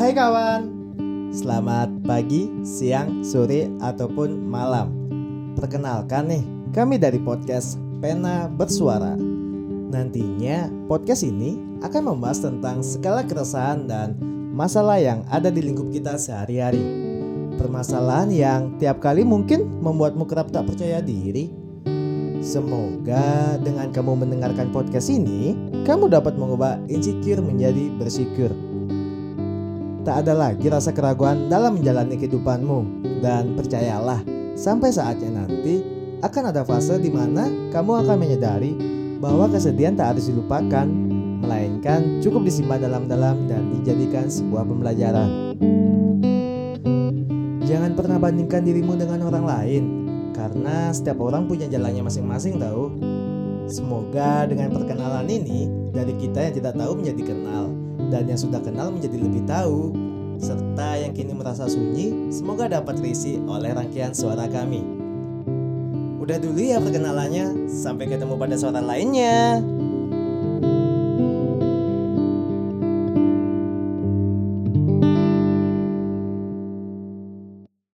Hai kawan, selamat pagi, siang, sore, ataupun malam. Perkenalkan nih, kami dari podcast Pena Bersuara. Nantinya podcast ini akan membahas tentang segala keresahan dan masalah yang ada di lingkup kita sehari-hari. Permasalahan yang tiap kali mungkin membuatmu kerap tak percaya diri. Semoga dengan kamu mendengarkan podcast ini, kamu dapat mengubah insecure menjadi bersyukur. Tak ada lagi rasa keraguan dalam menjalani kehidupanmu dan percayalah, sampai saatnya nanti akan ada fase di mana kamu akan menyadari bahwa kesedihan tak harus dilupakan, melainkan cukup disimpan dalam-dalam dan dijadikan sebuah pembelajaran. Jangan pernah bandingkan dirimu dengan orang lain, karena setiap orang punya jalannya masing-masing tahu. Semoga dengan perkenalan ini dari kita yang tidak tahu menjadi kenal dan yang sudah kenal menjadi lebih tahu serta yang kini merasa sunyi semoga dapat terisi oleh rangkaian suara kami. Udah dulu ya perkenalannya, sampai ketemu pada suara lainnya.